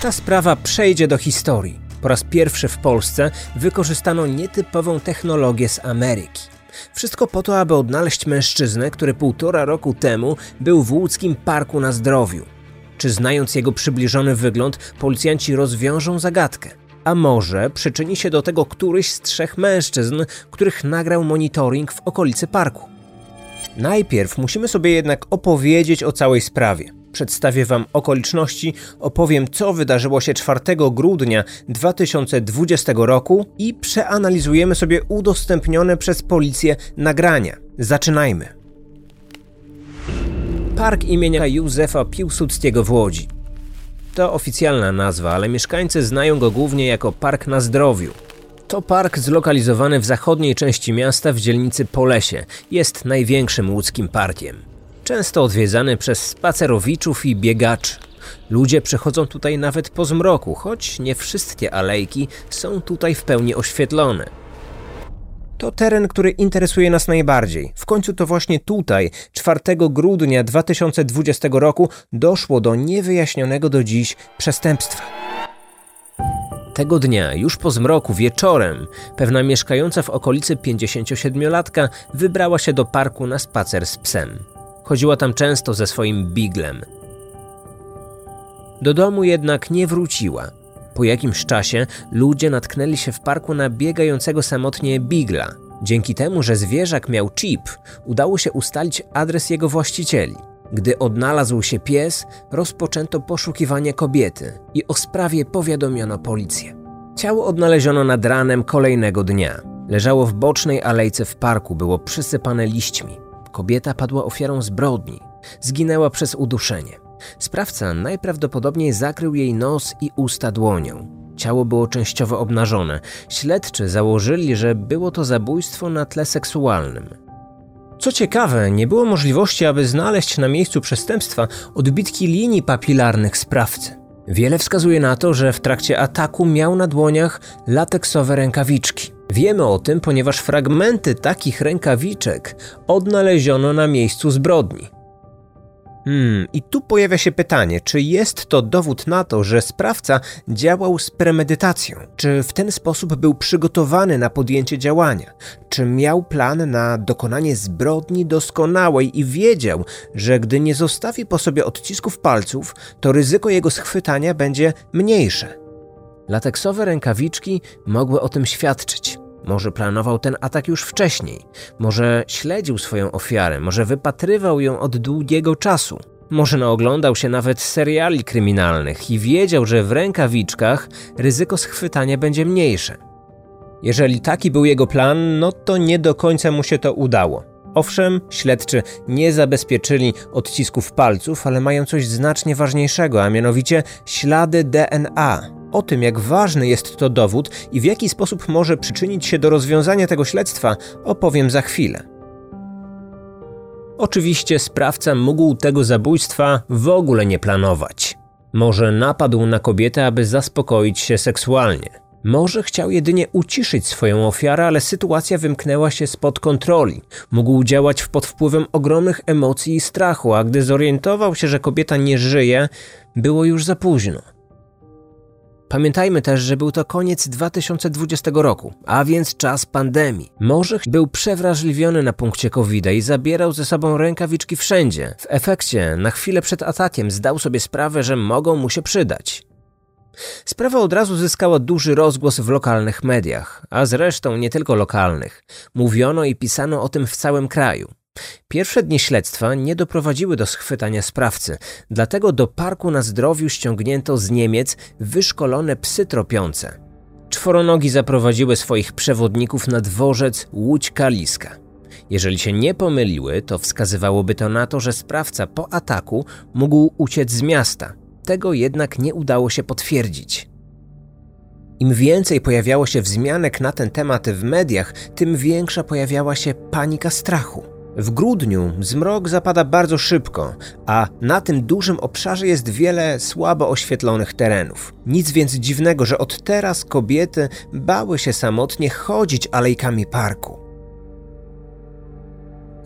Ta sprawa przejdzie do historii. Po raz pierwszy w Polsce wykorzystano nietypową technologię z Ameryki. Wszystko po to, aby odnaleźć mężczyznę, który półtora roku temu był w łódzkim parku na zdrowiu. Czy znając jego przybliżony wygląd, policjanci rozwiążą zagadkę? A może przyczyni się do tego któryś z trzech mężczyzn, których nagrał monitoring w okolicy parku? Najpierw musimy sobie jednak opowiedzieć o całej sprawie. Przedstawię Wam okoliczności, opowiem co wydarzyło się 4 grudnia 2020 roku i przeanalizujemy sobie udostępnione przez policję nagrania. Zaczynajmy. Park imienia Józefa Piłsudskiego w Łodzi. To oficjalna nazwa, ale mieszkańcy znają go głównie jako Park na Zdrowiu. To park zlokalizowany w zachodniej części miasta w dzielnicy Polesie. Jest największym łódzkim parkiem. Często odwiedzany przez spacerowiczów i biegaczy. Ludzie przychodzą tutaj nawet po zmroku, choć nie wszystkie alejki są tutaj w pełni oświetlone. To teren, który interesuje nas najbardziej. W końcu to właśnie tutaj, 4 grudnia 2020 roku, doszło do niewyjaśnionego do dziś przestępstwa. Tego dnia, już po zmroku, wieczorem, pewna mieszkająca w okolicy 57-latka wybrała się do parku na spacer z psem. Chodziła tam często ze swoim biglem. Do domu jednak nie wróciła. Po jakimś czasie ludzie natknęli się w parku na biegającego samotnie bigla. Dzięki temu, że zwierzak miał chip, udało się ustalić adres jego właścicieli. Gdy odnalazł się pies, rozpoczęto poszukiwanie kobiety i o sprawie powiadomiono policję. Ciało odnaleziono nad ranem kolejnego dnia. Leżało w bocznej alejce w parku, było przysypane liśćmi. Kobieta padła ofiarą zbrodni. Zginęła przez uduszenie. Sprawca najprawdopodobniej zakrył jej nos i usta dłonią. Ciało było częściowo obnażone. Śledczy założyli, że było to zabójstwo na tle seksualnym. Co ciekawe, nie było możliwości, aby znaleźć na miejscu przestępstwa odbitki linii papilarnych sprawcy. Wiele wskazuje na to, że w trakcie ataku miał na dłoniach lateksowe rękawiczki. Wiemy o tym, ponieważ fragmenty takich rękawiczek odnaleziono na miejscu zbrodni. Hmm, i tu pojawia się pytanie, czy jest to dowód na to, że sprawca działał z premedytacją? Czy w ten sposób był przygotowany na podjęcie działania? Czy miał plan na dokonanie zbrodni doskonałej i wiedział, że gdy nie zostawi po sobie odcisków palców, to ryzyko jego schwytania będzie mniejsze? Lateksowe rękawiczki mogły o tym świadczyć. Może planował ten atak już wcześniej, może śledził swoją ofiarę, może wypatrywał ją od długiego czasu. Może naoglądał się nawet seriali kryminalnych i wiedział, że w rękawiczkach ryzyko schwytania będzie mniejsze. Jeżeli taki był jego plan, no to nie do końca mu się to udało. Owszem, śledczy nie zabezpieczyli odcisków palców, ale mają coś znacznie ważniejszego, a mianowicie ślady DNA. O tym, jak ważny jest to dowód i w jaki sposób może przyczynić się do rozwiązania tego śledztwa, opowiem za chwilę. Oczywiście sprawca mógł tego zabójstwa w ogóle nie planować. Może napadł na kobietę, aby zaspokoić się seksualnie. Może chciał jedynie uciszyć swoją ofiarę, ale sytuacja wymknęła się spod kontroli. Mógł działać pod wpływem ogromnych emocji i strachu, a gdy zorientował się, że kobieta nie żyje, było już za późno. Pamiętajmy też, że był to koniec 2020 roku, a więc czas pandemii. Może był przewrażliwiony na punkcie covid i zabierał ze sobą rękawiczki wszędzie. W efekcie, na chwilę przed atakiem zdał sobie sprawę, że mogą mu się przydać. Sprawa od razu zyskała duży rozgłos w lokalnych mediach, a zresztą nie tylko lokalnych. Mówiono i pisano o tym w całym kraju. Pierwsze dni śledztwa nie doprowadziły do schwytania sprawcy, dlatego do parku na zdrowiu ściągnięto z Niemiec wyszkolone psy tropiące. Czworonogi zaprowadziły swoich przewodników na dworzec Łódź Kaliska. Jeżeli się nie pomyliły, to wskazywałoby to na to, że sprawca po ataku mógł uciec z miasta. Tego jednak nie udało się potwierdzić. Im więcej pojawiało się wzmianek na ten temat w mediach, tym większa pojawiała się panika strachu. W grudniu zmrok zapada bardzo szybko, a na tym dużym obszarze jest wiele słabo oświetlonych terenów. Nic więc dziwnego, że od teraz kobiety bały się samotnie chodzić alejkami parku.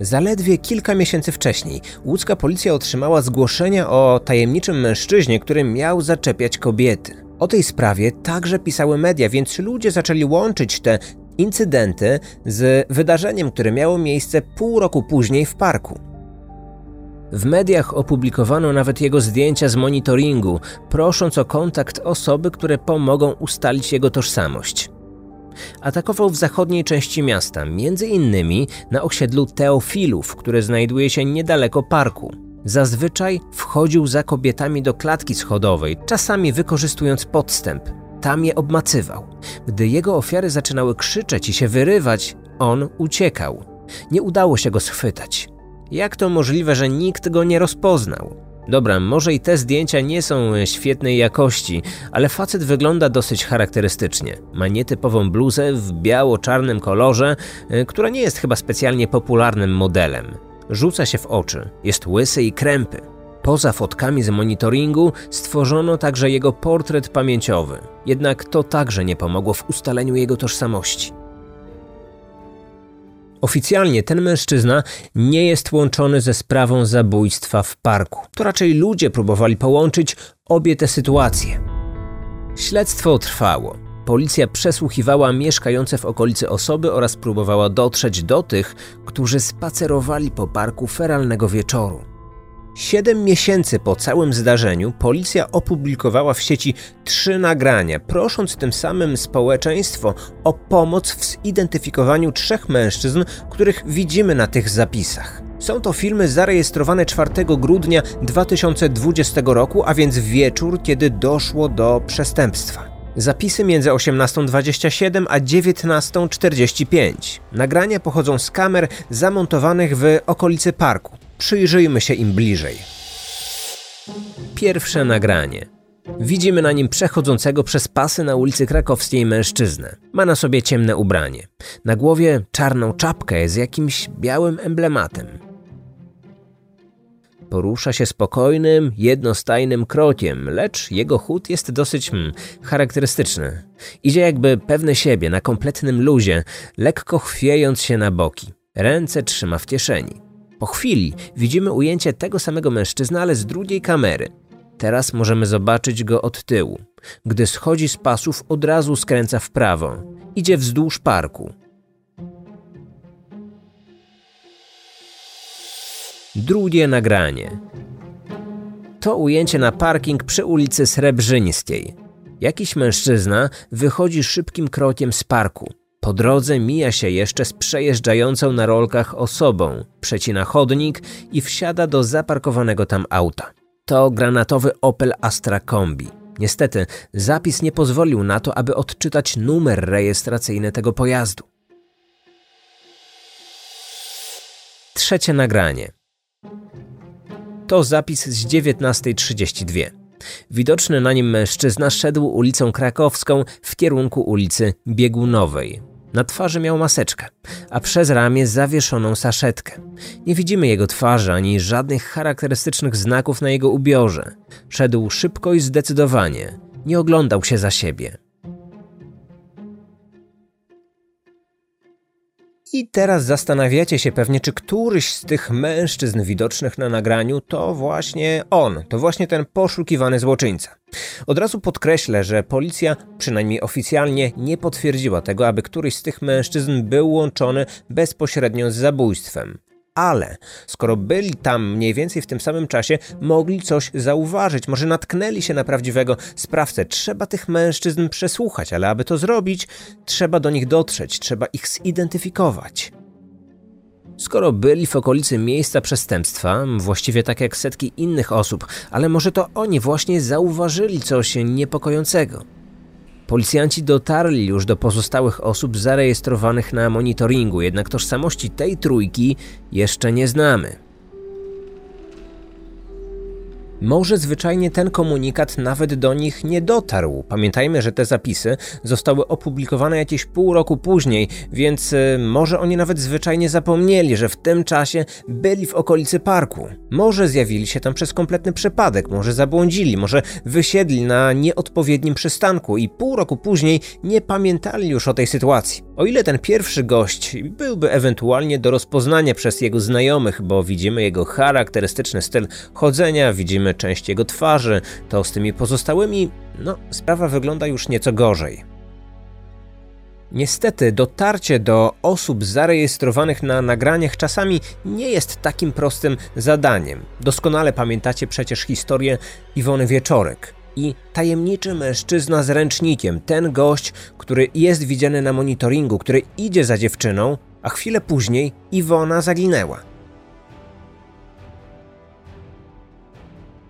Zaledwie kilka miesięcy wcześniej łódzka policja otrzymała zgłoszenia o tajemniczym mężczyźnie, który miał zaczepiać kobiety. O tej sprawie także pisały media, więc ludzie zaczęli łączyć te incydenty z wydarzeniem, które miało miejsce pół roku później w parku. W mediach opublikowano nawet jego zdjęcia z monitoringu, prosząc o kontakt osoby, które pomogą ustalić jego tożsamość. Atakował w zachodniej części miasta, między innymi na osiedlu Teofilów, które znajduje się niedaleko parku. Zazwyczaj wchodził za kobietami do klatki schodowej, czasami wykorzystując podstęp. Tam je obmacywał. Gdy jego ofiary zaczynały krzyczeć i się wyrywać, on uciekał. Nie udało się go schwytać. Jak to możliwe, że nikt go nie rozpoznał? Dobra, może i te zdjęcia nie są świetnej jakości, ale facet wygląda dosyć charakterystycznie. Ma nietypową bluzę w biało-czarnym kolorze, y, która nie jest chyba specjalnie popularnym modelem. Rzuca się w oczy, jest łysy i krępy. Poza fotkami z monitoringu stworzono także jego portret pamięciowy, jednak to także nie pomogło w ustaleniu jego tożsamości. Oficjalnie ten mężczyzna nie jest łączony ze sprawą zabójstwa w parku. To raczej ludzie próbowali połączyć obie te sytuacje. Śledztwo trwało. Policja przesłuchiwała mieszkające w okolicy osoby oraz próbowała dotrzeć do tych, którzy spacerowali po parku feralnego wieczoru. Siedem miesięcy po całym zdarzeniu policja opublikowała w sieci trzy nagrania, prosząc tym samym społeczeństwo o pomoc w zidentyfikowaniu trzech mężczyzn, których widzimy na tych zapisach. Są to filmy zarejestrowane 4 grudnia 2020 roku, a więc wieczór, kiedy doszło do przestępstwa. Zapisy między 18.27 a 19.45. Nagrania pochodzą z kamer zamontowanych w okolicy parku. Przyjrzyjmy się im bliżej. Pierwsze nagranie. Widzimy na nim przechodzącego przez pasy na ulicy Krakowskiej mężczyznę. Ma na sobie ciemne ubranie. Na głowie czarną czapkę z jakimś białym emblematem. Porusza się spokojnym, jednostajnym krokiem, lecz jego chód jest dosyć hmm, charakterystyczny. Idzie jakby pewny siebie, na kompletnym luzie, lekko chwiejąc się na boki. Ręce trzyma w kieszeni. Po chwili widzimy ujęcie tego samego mężczyzny, ale z drugiej kamery. Teraz możemy zobaczyć go od tyłu. Gdy schodzi z pasów, od razu skręca w prawo. Idzie wzdłuż parku. Drugie nagranie. To ujęcie na parking przy ulicy Srebrzyńskiej. Jakiś mężczyzna wychodzi szybkim krokiem z parku. Po drodze mija się jeszcze z przejeżdżającą na rolkach osobą, przecina chodnik i wsiada do zaparkowanego tam auta. To granatowy Opel Astra Kombi. Niestety, zapis nie pozwolił na to, aby odczytać numer rejestracyjny tego pojazdu. Trzecie nagranie. To zapis z 19.32. Widoczny na nim mężczyzna szedł ulicą Krakowską w kierunku ulicy Biegunowej. Na twarzy miał maseczkę, a przez ramię zawieszoną saszetkę. Nie widzimy jego twarzy ani żadnych charakterystycznych znaków na jego ubiorze. Szedł szybko i zdecydowanie. Nie oglądał się za siebie. I teraz zastanawiacie się pewnie, czy któryś z tych mężczyzn widocznych na nagraniu to właśnie on, to właśnie ten poszukiwany złoczyńca. Od razu podkreślę, że policja, przynajmniej oficjalnie, nie potwierdziła tego, aby któryś z tych mężczyzn był łączony bezpośrednio z zabójstwem ale skoro byli tam mniej więcej w tym samym czasie, mogli coś zauważyć, może natknęli się na prawdziwego sprawcę. Trzeba tych mężczyzn przesłuchać, ale aby to zrobić, trzeba do nich dotrzeć, trzeba ich zidentyfikować. Skoro byli w okolicy miejsca przestępstwa, właściwie tak jak setki innych osób, ale może to oni właśnie zauważyli coś niepokojącego. Policjanci dotarli już do pozostałych osób zarejestrowanych na monitoringu, jednak tożsamości tej trójki jeszcze nie znamy. Może zwyczajnie ten komunikat nawet do nich nie dotarł. Pamiętajmy, że te zapisy zostały opublikowane jakieś pół roku później, więc y, może oni nawet zwyczajnie zapomnieli, że w tym czasie byli w okolicy parku. Może zjawili się tam przez kompletny przypadek, może zabłądzili, może wysiedli na nieodpowiednim przystanku i pół roku później nie pamiętali już o tej sytuacji. O ile ten pierwszy gość byłby ewentualnie do rozpoznania przez jego znajomych, bo widzimy jego charakterystyczny styl chodzenia, widzimy część jego twarzy, to z tymi pozostałymi, no, sprawa wygląda już nieco gorzej. Niestety, dotarcie do osób zarejestrowanych na nagraniach czasami nie jest takim prostym zadaniem. Doskonale pamiętacie przecież historię Iwony Wieczorek i tajemniczy mężczyzna z ręcznikiem, ten gość, który jest widziany na monitoringu, który idzie za dziewczyną, a chwilę później Iwona zaginęła.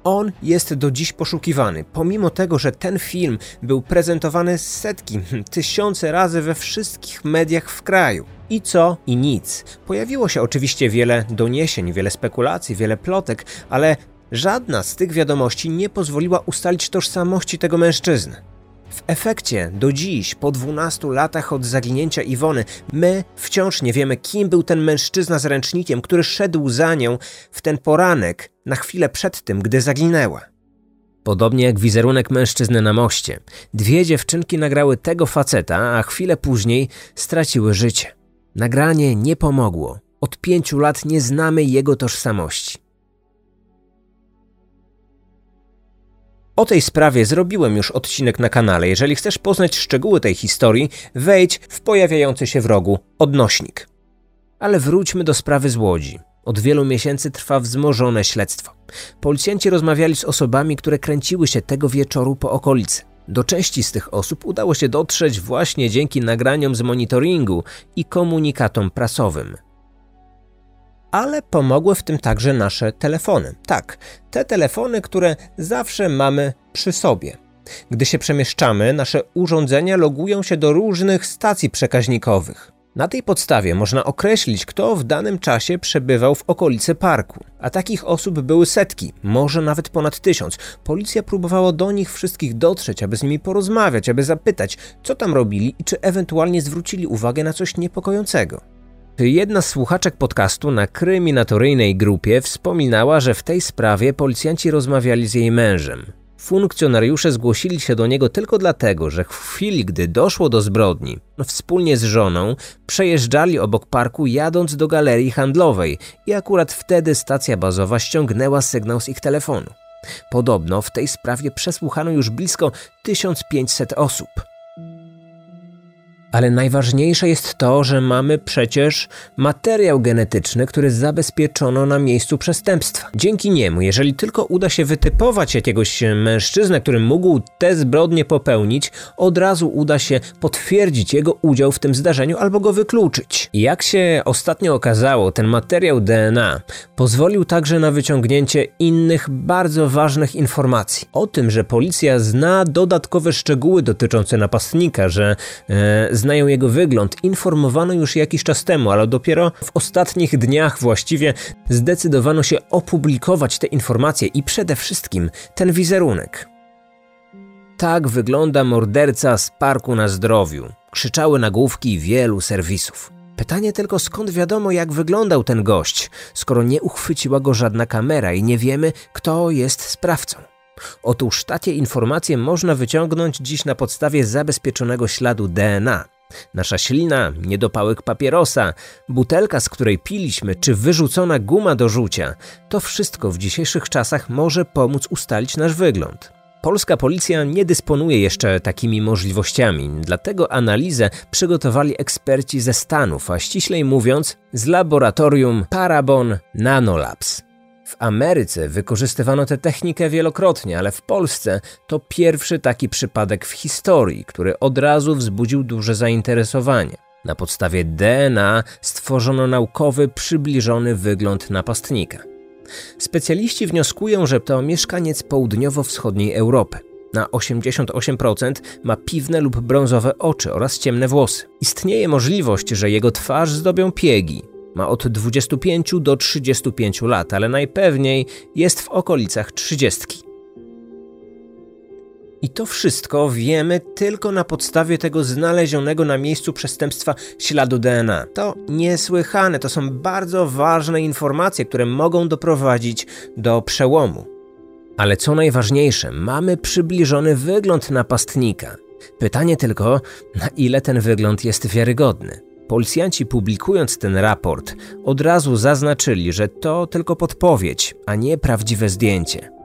On jest do dziś poszukiwany, pomimo tego, że ten film był prezentowany setki, tysiące razy we wszystkich mediach w kraju. I co? I nic. Pojawiło się oczywiście wiele doniesień, wiele spekulacji, wiele plotek, ale żadna z tych wiadomości nie pozwoliła ustalić tożsamości tego mężczyzny. W efekcie, do dziś, po 12 latach od zaginięcia Iwony, my wciąż nie wiemy, kim był ten mężczyzna z ręcznikiem, który szedł za nią w ten poranek, na chwilę przed tym, gdy zaginęła. Podobnie jak wizerunek mężczyzny na moście, dwie dziewczynki nagrały tego faceta, a chwilę później straciły życie. Nagranie nie pomogło. Od pięciu lat nie znamy jego tożsamości. O tej sprawie zrobiłem już odcinek na kanale. Jeżeli chcesz poznać szczegóły tej historii, wejdź w pojawiający się w rogu odnośnik. Ale wróćmy do sprawy z Łodzi. Od wielu miesięcy trwa wzmożone śledztwo. Policjanci rozmawiali z osobami, które kręciły się tego wieczoru po okolicy. Do części z tych osób udało się dotrzeć właśnie dzięki nagraniom z monitoringu i komunikatom prasowym ale pomogły w tym także nasze telefony. Tak, te telefony, które zawsze mamy przy sobie. Gdy się przemieszczamy, nasze urządzenia logują się do różnych stacji przekaźnikowych. Na tej podstawie można określić, kto w danym czasie przebywał w okolicy parku. A takich osób były setki, może nawet ponad tysiąc. Policja próbowała do nich wszystkich dotrzeć, aby z nimi porozmawiać, aby zapytać, co tam robili i czy ewentualnie zwrócili uwagę na coś niepokojącego. Jedna z słuchaczek podcastu na kryminatoryjnej grupie wspominała, że w tej sprawie policjanci rozmawiali z jej mężem. Funkcjonariusze zgłosili się do niego tylko dlatego, że w chwili, gdy doszło do zbrodni, wspólnie z żoną przejeżdżali obok parku jadąc do galerii handlowej i akurat wtedy stacja bazowa ściągnęła sygnał z ich telefonu. Podobno w tej sprawie przesłuchano już blisko 1500 osób. Ale najważniejsze jest to, że mamy przecież materiał genetyczny, który zabezpieczono na miejscu przestępstwa. Dzięki niemu, jeżeli tylko uda się wytypować jakiegoś mężczyznę, który mógł te zbrodnie popełnić, od razu uda się potwierdzić jego udział w tym zdarzeniu albo go wykluczyć. Jak się ostatnio okazało, ten materiał DNA pozwolił także na wyciągnięcie innych bardzo ważnych informacji. O tym, że policja zna dodatkowe szczegóły dotyczące napastnika, że e, znają jego wygląd, informowano już jakiś czas temu, ale dopiero w ostatnich dniach właściwie zdecydowano się opublikować te informacje i przede wszystkim ten wizerunek. Tak wygląda morderca z parku na zdrowiu. Krzyczały nagłówki wielu serwisów. Pytanie tylko skąd wiadomo jak wyglądał ten gość, skoro nie uchwyciła go żadna kamera i nie wiemy kto jest sprawcą. Otóż takie informacje można wyciągnąć dziś na podstawie zabezpieczonego śladu DNA. Nasza ślina, niedopałek papierosa, butelka, z której piliśmy, czy wyrzucona guma do rzucia to wszystko w dzisiejszych czasach może pomóc ustalić nasz wygląd. Polska policja nie dysponuje jeszcze takimi możliwościami, dlatego analizę przygotowali eksperci ze Stanów, a ściślej mówiąc z laboratorium Parabon Nanolabs. W Ameryce wykorzystywano tę technikę wielokrotnie, ale w Polsce to pierwszy taki przypadek w historii, który od razu wzbudził duże zainteresowanie. Na podstawie DNA stworzono naukowy, przybliżony wygląd napastnika. Specjaliści wnioskują, że to mieszkaniec południowo-wschodniej Europy. Na 88% ma piwne lub brązowe oczy oraz ciemne włosy. Istnieje możliwość, że jego twarz zdobią piegi, ma od 25 do 35 lat, ale najpewniej jest w okolicach 30. I to wszystko wiemy tylko na podstawie tego znalezionego na miejscu przestępstwa śladu DNA. To niesłychane, to są bardzo ważne informacje, które mogą doprowadzić do przełomu. Ale co najważniejsze, mamy przybliżony wygląd napastnika. Pytanie tylko, na ile ten wygląd jest wiarygodny. Policjanci publikując ten raport od razu zaznaczyli, że to tylko podpowiedź, a nie prawdziwe zdjęcie.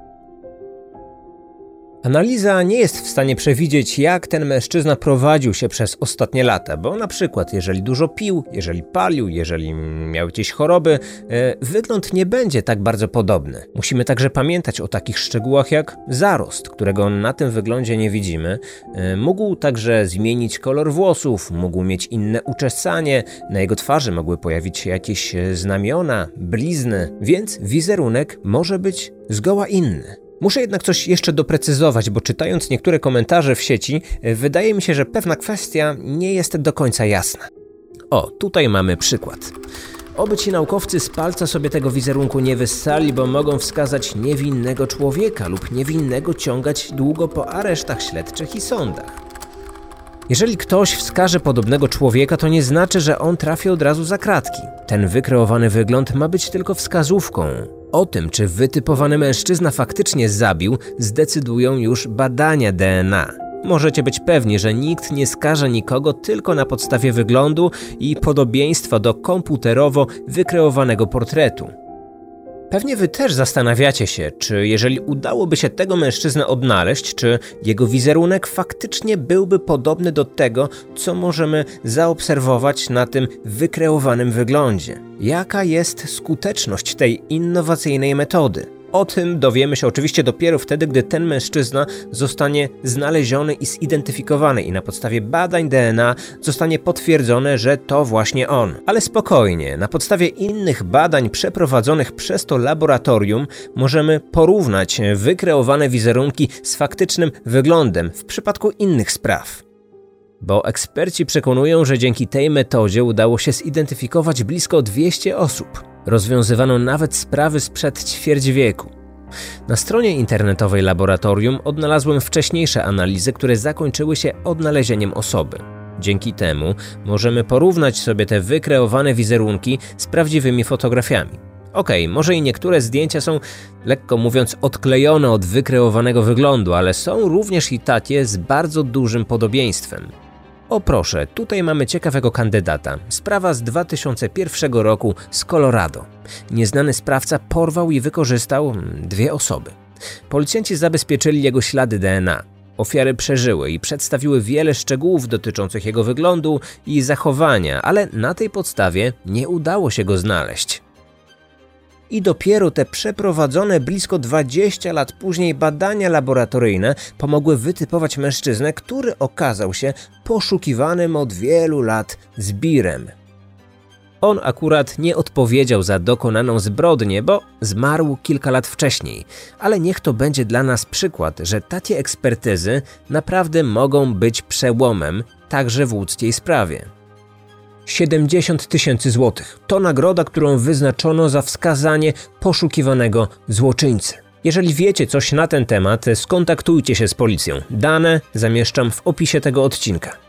Analiza nie jest w stanie przewidzieć, jak ten mężczyzna prowadził się przez ostatnie lata, bo na przykład, jeżeli dużo pił, jeżeli palił, jeżeli miał jakieś choroby, e, wygląd nie będzie tak bardzo podobny. Musimy także pamiętać o takich szczegółach jak zarost, którego na tym wyglądzie nie widzimy. E, mógł także zmienić kolor włosów, mógł mieć inne uczesanie, na jego twarzy mogły pojawić się jakieś e, znamiona, blizny, więc wizerunek może być zgoła inny. Muszę jednak coś jeszcze doprecyzować, bo czytając niektóre komentarze w sieci, e, wydaje mi się, że pewna kwestia nie jest do końca jasna. O, tutaj mamy przykład. Oby ci naukowcy z palca sobie tego wizerunku nie wyssali, bo mogą wskazać niewinnego człowieka lub niewinnego ciągać długo po aresztach śledczych i sądach. Jeżeli ktoś wskaże podobnego człowieka, to nie znaczy, że on trafi od razu za kratki. Ten wykreowany wygląd ma być tylko wskazówką, o tym, czy wytypowany mężczyzna faktycznie zabił, zdecydują już badania DNA. Możecie być pewni, że nikt nie skaże nikogo tylko na podstawie wyglądu i podobieństwa do komputerowo wykreowanego portretu. Pewnie wy też zastanawiacie się, czy jeżeli udałoby się tego mężczyznę odnaleźć, czy jego wizerunek faktycznie byłby podobny do tego, co możemy zaobserwować na tym wykreowanym wyglądzie. Jaka jest skuteczność tej innowacyjnej metody? O tym dowiemy się oczywiście dopiero wtedy, gdy ten mężczyzna zostanie znaleziony i zidentyfikowany i na podstawie badań DNA zostanie potwierdzone, że to właśnie on. Ale spokojnie, na podstawie innych badań przeprowadzonych przez to laboratorium możemy porównać wykreowane wizerunki z faktycznym wyglądem w przypadku innych spraw. Bo eksperci przekonują, że dzięki tej metodzie udało się zidentyfikować blisko 200 osób. Rozwiązywano nawet sprawy sprzed ćwierć wieku. Na stronie internetowej laboratorium odnalazłem wcześniejsze analizy, które zakończyły się odnalezieniem osoby. Dzięki temu możemy porównać sobie te wykreowane wizerunki z prawdziwymi fotografiami. Okej, okay, może i niektóre zdjęcia są, lekko mówiąc, odklejone od wykreowanego wyglądu, ale są również i takie z bardzo dużym podobieństwem. O proszę, tutaj mamy ciekawego kandydata. Sprawa z 2001 roku z Colorado. Nieznany sprawca porwał i wykorzystał mm, dwie osoby. Policjanci zabezpieczyli jego ślady DNA. Ofiary przeżyły i przedstawiły wiele szczegółów dotyczących jego wyglądu i zachowania, ale na tej podstawie nie udało się go znaleźć. I dopiero te przeprowadzone blisko 20 lat później badania laboratoryjne pomogły wytypować mężczyznę, który okazał się poszukiwanym od wielu lat zbirem. On akurat nie odpowiedział za dokonaną zbrodnię, bo zmarł kilka lat wcześniej, ale niech to będzie dla nas przykład, że takie ekspertyzy naprawdę mogą być przełomem także w łódzkiej sprawie. 70 tysięcy złotych. To nagroda, którą wyznaczono za wskazanie poszukiwanego złoczyńcy. Jeżeli wiecie coś na ten temat, skontaktujcie się z policją. Dane zamieszczam w opisie tego odcinka.